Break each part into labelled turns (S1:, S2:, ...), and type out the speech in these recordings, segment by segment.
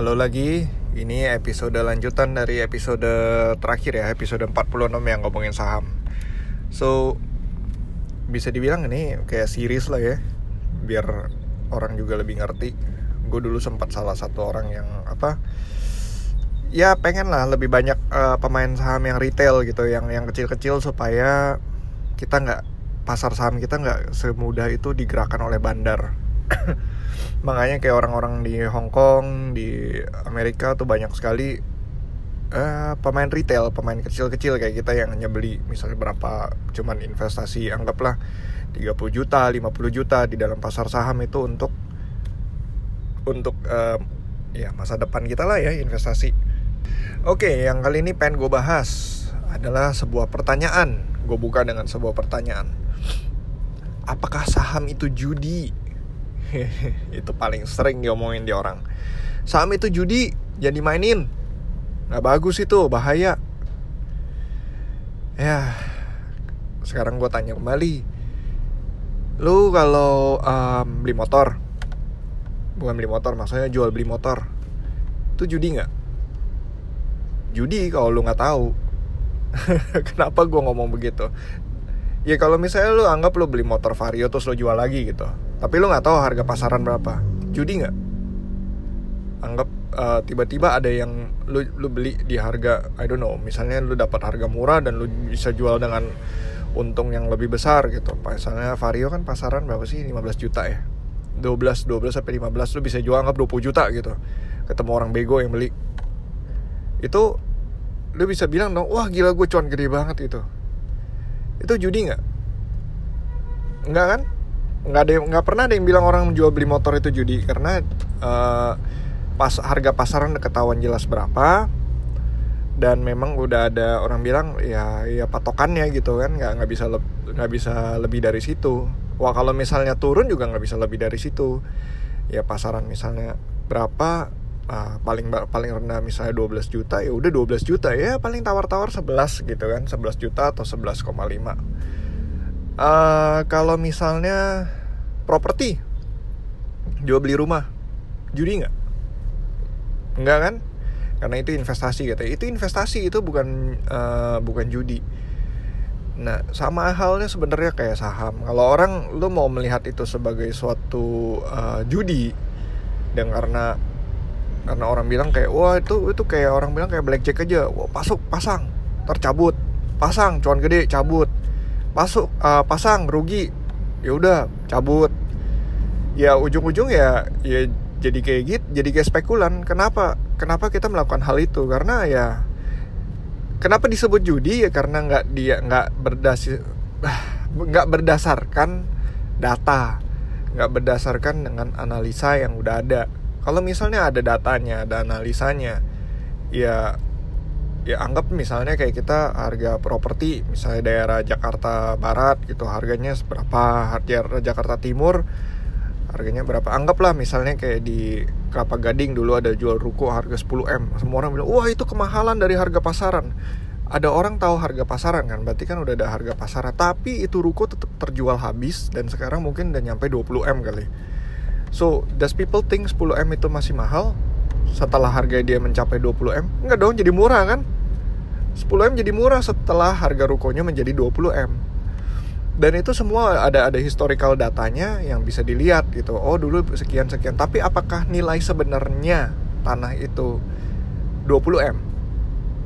S1: Halo lagi, ini episode lanjutan dari episode terakhir ya, episode 46 yang ngomongin saham. So, bisa dibilang ini kayak series lah ya, biar orang juga lebih ngerti. Gue dulu sempat salah satu orang yang apa, ya pengen lah lebih banyak uh, pemain saham yang retail gitu, yang yang kecil-kecil supaya kita nggak pasar saham kita nggak semudah itu digerakkan oleh bandar. makanya kayak orang-orang di Hong Kong di Amerika tuh banyak sekali uh, pemain retail pemain kecil-kecil kayak kita yang hanya beli misalnya berapa cuman investasi anggaplah 30 juta 50 juta di dalam pasar saham itu untuk untuk uh, ya masa depan kita lah ya investasi. Oke yang kali ini pengen gue bahas adalah sebuah pertanyaan. Gue buka dengan sebuah pertanyaan. Apakah saham itu judi itu paling sering diomongin di orang. Saham itu judi jadi mainin. Nggak bagus itu bahaya. Ya sekarang gue tanya kembali. Lu kalau um, beli motor bukan beli motor maksudnya jual beli motor itu judi nggak? Judi kalau lu nggak tahu. Kenapa gue ngomong begitu? Ya kalau misalnya lu anggap lu beli motor vario terus lu jual lagi gitu tapi lu nggak tahu harga pasaran berapa. Judi nggak? Anggap uh, tiba-tiba ada yang lu lu beli di harga I don't know misalnya lu dapat harga murah dan lu bisa jual dengan untung yang lebih besar gitu. Misalnya Vario kan pasaran berapa sih? 15 juta ya. 12 12 sampai 15 lu bisa jual anggap 20 juta gitu. Ketemu orang bego yang beli. Itu lu bisa bilang dong wah gila gue cuan gede banget itu itu judi nggak? Nggak kan nggak ada nggak pernah ada yang bilang orang jual beli motor itu judi. Karena uh, pas harga pasaran ketahuan jelas berapa. Dan memang udah ada orang bilang ya ya patokannya gitu kan. Nggak nggak bisa nggak bisa lebih dari situ. Wah kalau misalnya turun juga nggak bisa lebih dari situ. Ya pasaran misalnya berapa uh, paling paling rendah misalnya 12 juta ya udah 12 juta. Ya paling tawar-tawar 11 gitu kan. 11 juta atau 11,5 uh, kalau misalnya properti jual beli rumah judi nggak? Nggak kan? Karena itu investasi gitu itu investasi itu bukan uh, bukan judi. Nah sama halnya sebenarnya kayak saham. Kalau orang lu mau melihat itu sebagai suatu uh, judi dan karena karena orang bilang kayak wah itu itu kayak orang bilang kayak blackjack aja. Wah pasuk pasang tercabut. Pasang cuan gede cabut masuk uh, pasang rugi. Ya udah cabut. Ya ujung-ujung ya ya jadi kayak gitu jadi kayak spekulan. Kenapa? Kenapa kita melakukan hal itu? Karena ya kenapa disebut judi? Ya karena nggak dia nggak berdasar nggak berdasarkan data. Nggak berdasarkan dengan analisa yang udah ada. Kalau misalnya ada datanya ada analisanya ya ya anggap misalnya kayak kita harga properti misalnya daerah Jakarta Barat gitu harganya seberapa harga Jakarta Timur harganya berapa? Anggaplah misalnya kayak di Kelapa Gading dulu ada jual ruko harga 10 m. Semua orang bilang wah itu kemahalan dari harga pasaran. Ada orang tahu harga pasaran kan? Berarti kan udah ada harga pasaran. Tapi itu ruko tetap terjual habis dan sekarang mungkin udah nyampe 20 m kali. So does people think 10 m itu masih mahal setelah harga dia mencapai 20 M Enggak dong jadi murah kan? 10 M jadi murah setelah harga rukonya menjadi 20 M. Dan itu semua ada ada historical datanya yang bisa dilihat gitu. Oh dulu sekian sekian tapi apakah nilai sebenarnya tanah itu 20 M?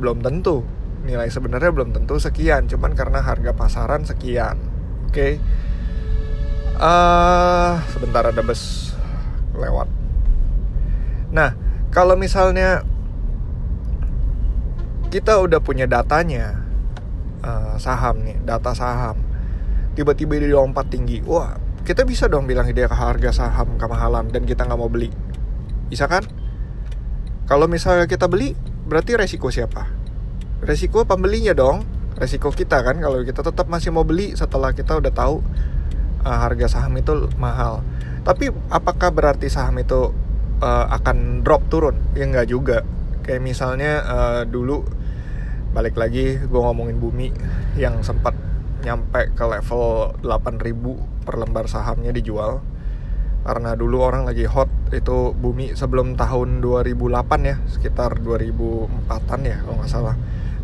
S1: Belum tentu. Nilai sebenarnya belum tentu sekian cuman karena harga pasaran sekian. Oke? Okay? uh, eh, sebentar ada bus lewat. Nah kalau misalnya kita udah punya datanya uh, saham nih data saham tiba-tiba dia lompat tinggi wah kita bisa dong bilang dia ke harga saham kemahalan dan kita nggak mau beli. Bisa kan? Kalau misalnya kita beli berarti resiko siapa? Resiko pembelinya dong resiko kita kan? Kalau kita tetap masih mau beli setelah kita udah tahu uh, harga saham itu mahal. Tapi apakah berarti saham itu uh, akan drop turun. Ya nggak juga. Kayak misalnya uh, dulu balik lagi gue ngomongin bumi yang sempat nyampe ke level 8000 per lembar sahamnya dijual. Karena dulu orang lagi hot itu bumi sebelum tahun 2008 ya sekitar 2004an ya kalau nggak salah.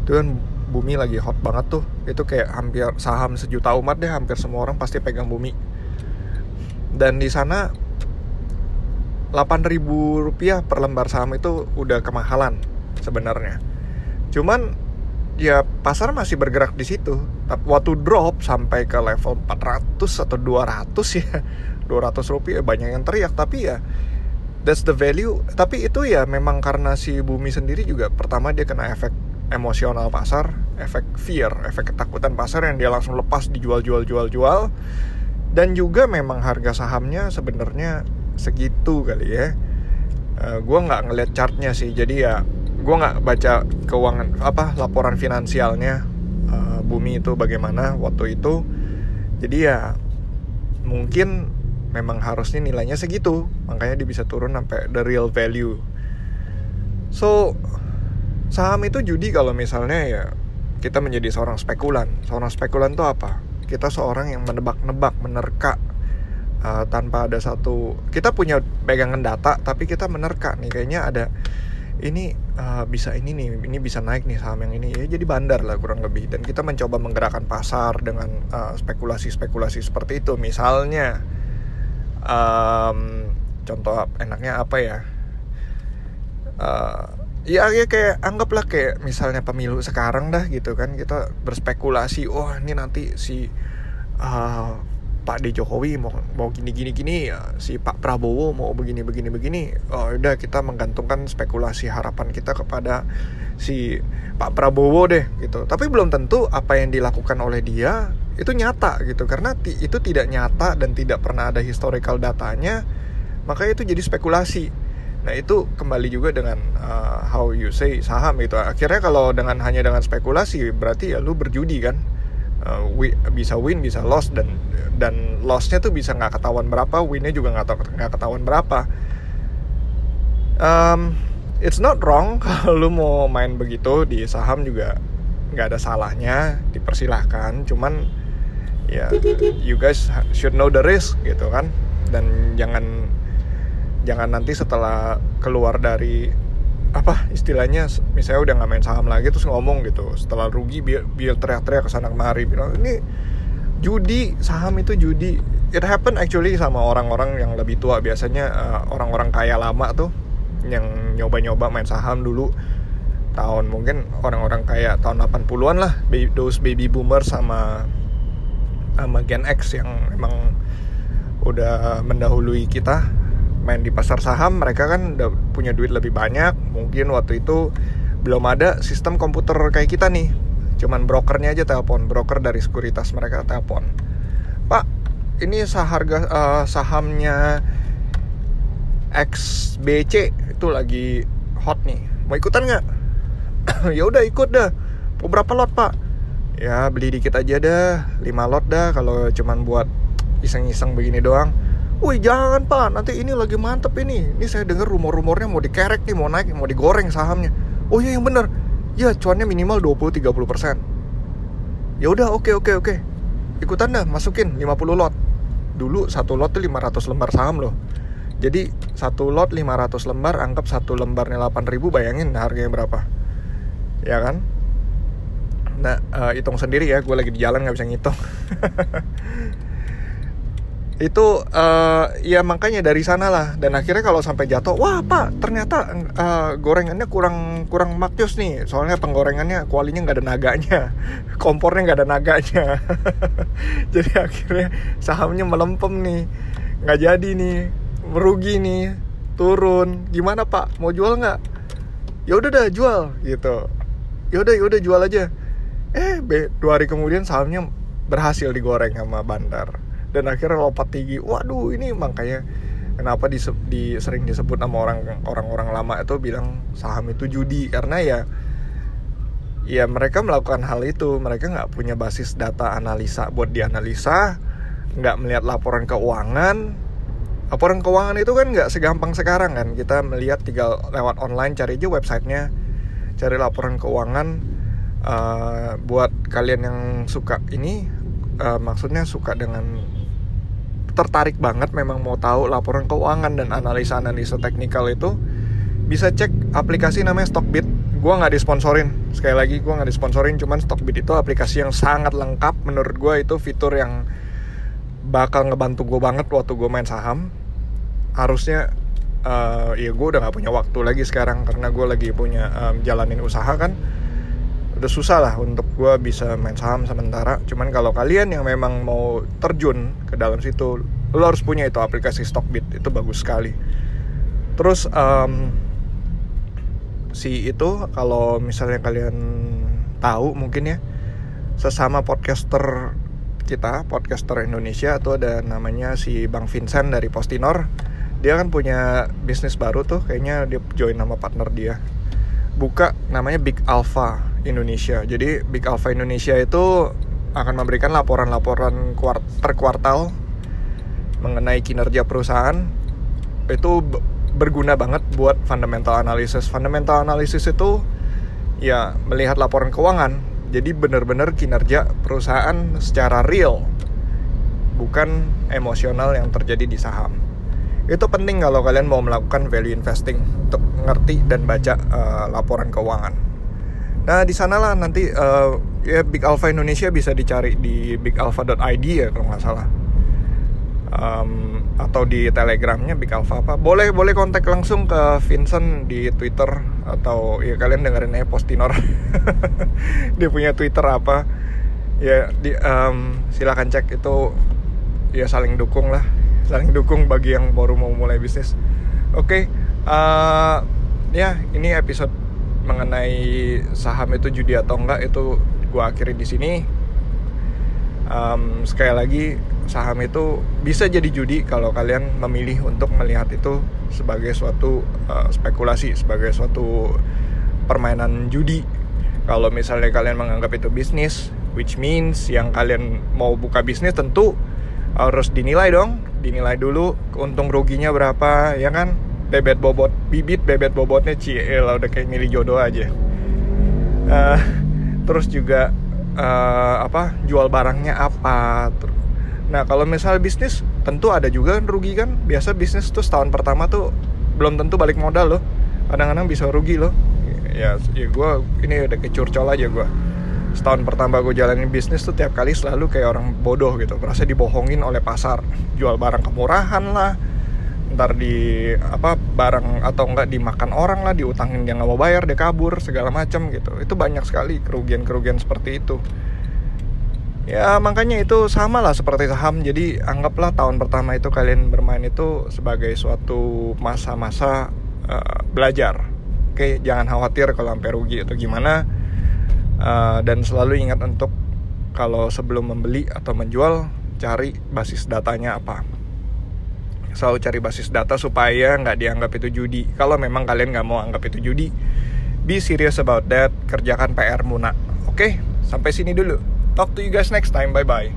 S1: Itu kan bumi lagi hot banget tuh. Itu kayak hampir saham sejuta umat deh hampir semua orang pasti pegang bumi. Dan di sana 8.000 rupiah per lembar saham itu udah kemahalan sebenarnya. Cuman ya pasar masih bergerak di situ. Waktu drop sampai ke level 400 atau 200 ya 200 rupiah banyak yang teriak. Tapi ya that's the value. Tapi itu ya memang karena si bumi sendiri juga pertama dia kena efek emosional pasar efek fear efek ketakutan pasar yang dia langsung lepas dijual jual jual jual. Dan juga memang harga sahamnya sebenarnya segitu kali ya. Uh, eh, gue nggak ngeliat chartnya sih. Jadi ya gue nggak baca keuangan apa laporan finansialnya uh, bumi itu bagaimana waktu itu. Jadi ya mungkin memang harusnya nilainya segitu. Makanya dia bisa turun sampai the real value. So saham itu judi kalau misalnya ya kita menjadi seorang spekulan. Seorang spekulan itu apa? Kita seorang yang menebak-nebak menerka uh, tanpa ada satu kita punya pegangan data tapi kita menerka nih kayaknya ada ini uh, bisa ini nih ini bisa naik nih saham yang ini. Ya jadi bandar lah kurang lebih. Dan kita mencoba menggerakkan pasar dengan uh, spekulasi-spekulasi seperti itu. Misalnya um, contoh enaknya apa ya? Uh, ya ya kayak anggaplah kayak misalnya pemilu sekarang dah gitu kan. Kita berspekulasi oh ini nanti si uh, Pak D Jokowi mau mau gini gini gini ya, si Pak Prabowo mau begini begini begini. Oh udah kita menggantungkan spekulasi harapan kita kepada si Pak Prabowo deh gitu. Tapi belum tentu apa yang dilakukan oleh dia itu nyata gitu. Karena itu tidak nyata dan tidak pernah ada historical datanya maka itu jadi spekulasi. Nah itu kembali juga dengan uh, how you say saham itu akhirnya kalau dengan hanya dengan spekulasi berarti ya lu berjudi kan uh, bisa win bisa loss dan dan lossnya tuh bisa nggak ketahuan berapa winnya juga nggak nggak ketahuan berapa. Um, it's not wrong kalau lu mau main begitu di saham juga nggak ada salahnya dipersilahkan. Cuman ya you guys should know the risk gitu kan. Dan jangan jangan nanti setelah keluar dari apa istilahnya misalnya udah nggak main saham lagi terus ngomong gitu setelah rugi biar biar teriak-teriak ke sana kemari bilang ini judi saham itu judi. It happen actually sama orang-orang yang lebih tua. Biasanya uh, orang-orang kaya lama tuh yang nyoba-nyoba main saham dulu tahun mungkin orang-orang kaya tahun 80-an lah those baby boomer sama sama Gen X yang emang udah mendahului kita main di pasar saham mereka kan udah punya duit lebih banyak. Mungkin waktu itu belum ada sistem komputer kayak kita nih. Cuman brokernya aja telepon broker dari sekuritas mereka telepon. Pak ini seharga uh, sahamnya XBC itu lagi hot nih. Mau ikutan nggak? Ya udah ikut dah. Beberapa lot pak? Ya beli dikit aja dah. 5 lot dah kalau cuman buat iseng-iseng begini doang Wih jangan pak, nanti ini lagi mantep ini. Ini saya dengar rumor-rumornya mau dikerek nih, mau naik, mau digoreng sahamnya. Oh iya yang bener Ya cuannya minimal 20-30% Ya udah oke okay, oke okay, oke. Okay. Ikutan dah, masukin 50 lot. Dulu satu lot tuh 500 lembar saham loh. Jadi satu lot 500 lembar, anggap satu lembarnya 8000 Bayangin harganya berapa. Ya kan? Nah, uh, hitung sendiri ya, gue lagi di jalan nggak bisa ngitung. itu uh, ya makanya dari sana lah dan akhirnya kalau sampai jatuh wah pak ternyata uh, gorengannya kurang kurang makjus nih. Soalnya penggorengannya kualinya nggak ada naganya. Kompornya nggak ada naganya. Jadi akhirnya sahamnya melempem nih. Nggak jadi nih. Merugi nih. Turun. Gimana pak? Mau jual nggak? Ya udah dah jual gitu. Ya udah ya udah jual aja. Eh dua hari kemudian sahamnya berhasil digoreng sama bandar dan akhirnya lompat tinggi. Waduh ini makanya kenapa di, di sering disebut sama orang orang-orang lama itu bilang saham itu judi. Karena ya ya mereka melakukan hal itu. Mereka nggak punya basis data analisa. Buat dianalisa nggak melihat laporan keuangan. Laporan keuangan itu kan nggak segampang sekarang kan. Kita melihat tinggal lewat online cari aja websitenya. Cari laporan keuangan uh, buat kalian yang suka ini uh, maksudnya suka dengan tertarik banget memang mau tahu laporan keuangan dan analisa-analisa teknikal itu bisa cek aplikasi namanya Stockbit. Gue nggak disponsorin. Sekali lagi gue nggak disponsorin cuman Stockbit itu aplikasi yang sangat lengkap. Menurut gue itu fitur yang bakal ngebantu gue banget waktu gue main saham. Harusnya uh, ya gue udah nggak punya waktu lagi sekarang karena gue lagi punya um, jalanin usaha kan udah susah lah untuk gue bisa main saham sementara. Cuman kalau kalian yang memang mau terjun ke dalam situ lo harus punya itu aplikasi Stockbit itu bagus sekali. Terus um, si itu kalau misalnya kalian tahu mungkin ya sesama podcaster kita podcaster Indonesia itu ada namanya si Bang Vincent dari Postinor. Dia kan punya bisnis baru tuh kayaknya dia join nama partner dia. Buka namanya Big Alpha Indonesia. Jadi Big Alpha Indonesia itu akan memberikan laporan-laporan per kuartal mengenai kinerja perusahaan itu berguna banget buat fundamental analysis. Fundamental analysis itu ya melihat laporan keuangan. Jadi benar-benar kinerja perusahaan secara real, bukan emosional yang terjadi di saham. Itu penting kalau kalian mau melakukan value investing untuk ngerti dan baca uh, laporan keuangan. Nah di sanalah nanti uh, ya Big Alpha Indonesia bisa dicari di bigalpha.id ya kalau nggak salah. Um, atau di telegramnya Big Alpha apa. Boleh boleh kontak langsung ke Vincent di Twitter atau ya kalian dengerin aja Postinor. Dia punya Twitter apa. Ya di um, silakan cek itu. Ya saling dukung lah. Saling dukung bagi yang baru mau mulai bisnis. Oke okay, uh, eh, ya ini episode mengenai saham itu judi atau enggak itu gue akhiri di sini. Um, sekali lagi saham itu bisa jadi judi kalau kalian memilih untuk melihat itu sebagai suatu uh, spekulasi sebagai suatu permainan judi. Kalau misalnya kalian menganggap itu bisnis which means yang kalian mau buka bisnis tentu harus dinilai dong dinilai dulu untung ruginya berapa ya kan bebet bobot bibit bebet bobotnya ciel udah kayak milih jodoh aja. Uh, terus juga uh, apa jual barangnya apa nah kalau misal bisnis tentu ada juga rugi kan. Biasa bisnis tuh setahun pertama tuh belum tentu balik modal loh. Kadang-kadang bisa rugi loh. Ya ya gue ini udah kecurcol aja gue setahun pertama gue jalanin bisnis tuh tiap kali selalu kayak orang bodoh gitu. Merasa dibohongin oleh pasar. Jual barang kemurahan lah ntar di apa barang atau enggak dimakan orang lah diutangin dia nggak mau bayar dia kabur segala macam gitu. Itu banyak sekali kerugian kerugian seperti itu. Ya makanya itu sama lah seperti saham. Jadi anggaplah tahun pertama itu kalian bermain itu sebagai suatu masa-masa uh, belajar. Oke jangan khawatir kalau sampai rugi atau gimana. Uh, dan selalu ingat untuk kalau sebelum membeli atau menjual cari basis datanya apa selalu cari basis data supaya nggak dianggap itu judi kalau memang kalian nggak mau anggap itu judi be serious about that kerjakan PR muna oke okay? sampai sini dulu talk to you guys next time bye bye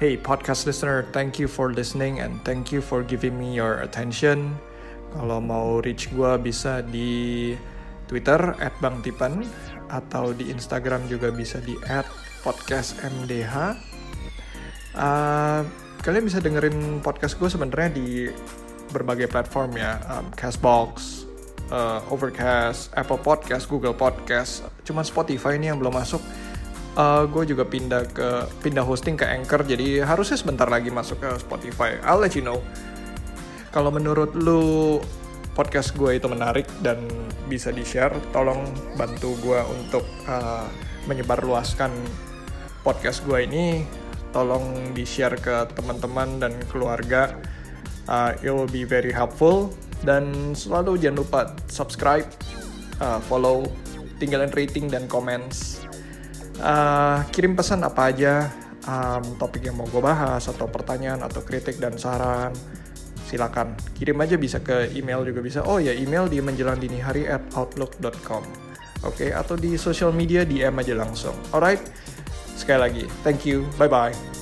S1: Hey podcast listener, thank you for listening and thank you for giving me your attention. Kalau mau reach gue bisa di Twitter @bangtipan atau di Instagram juga bisa di @podcastmdh. Uh, kalian bisa dengerin podcast gue sebenarnya di berbagai platform ya um, Castbox, uh, Overcast, Apple Podcast, Google Podcast. Cuman Spotify ini yang belum masuk. Uh, gue juga pindah ke pindah hosting ke Anchor, jadi harusnya sebentar lagi masuk ke Spotify. I'll let you know. Kalau menurut lu podcast gue itu menarik dan bisa di share, tolong bantu gue untuk uh, menyebarluaskan podcast gue ini tolong di share ke teman-teman dan keluarga. Uh, it will be very helpful. Dan selalu jangan lupa subscribe uh, follow tinggalin rating dan comments. Uh, kirim pesan apa aja um, topik yang mau gue bahas atau pertanyaan atau kritik dan saran silakan. Kirim aja bisa ke email juga bisa. Oh ya email di menjelang dini hari at outlook.com oke okay? atau di social media DM aja langsung. Alright sekali lagi. Thank you. Bye bye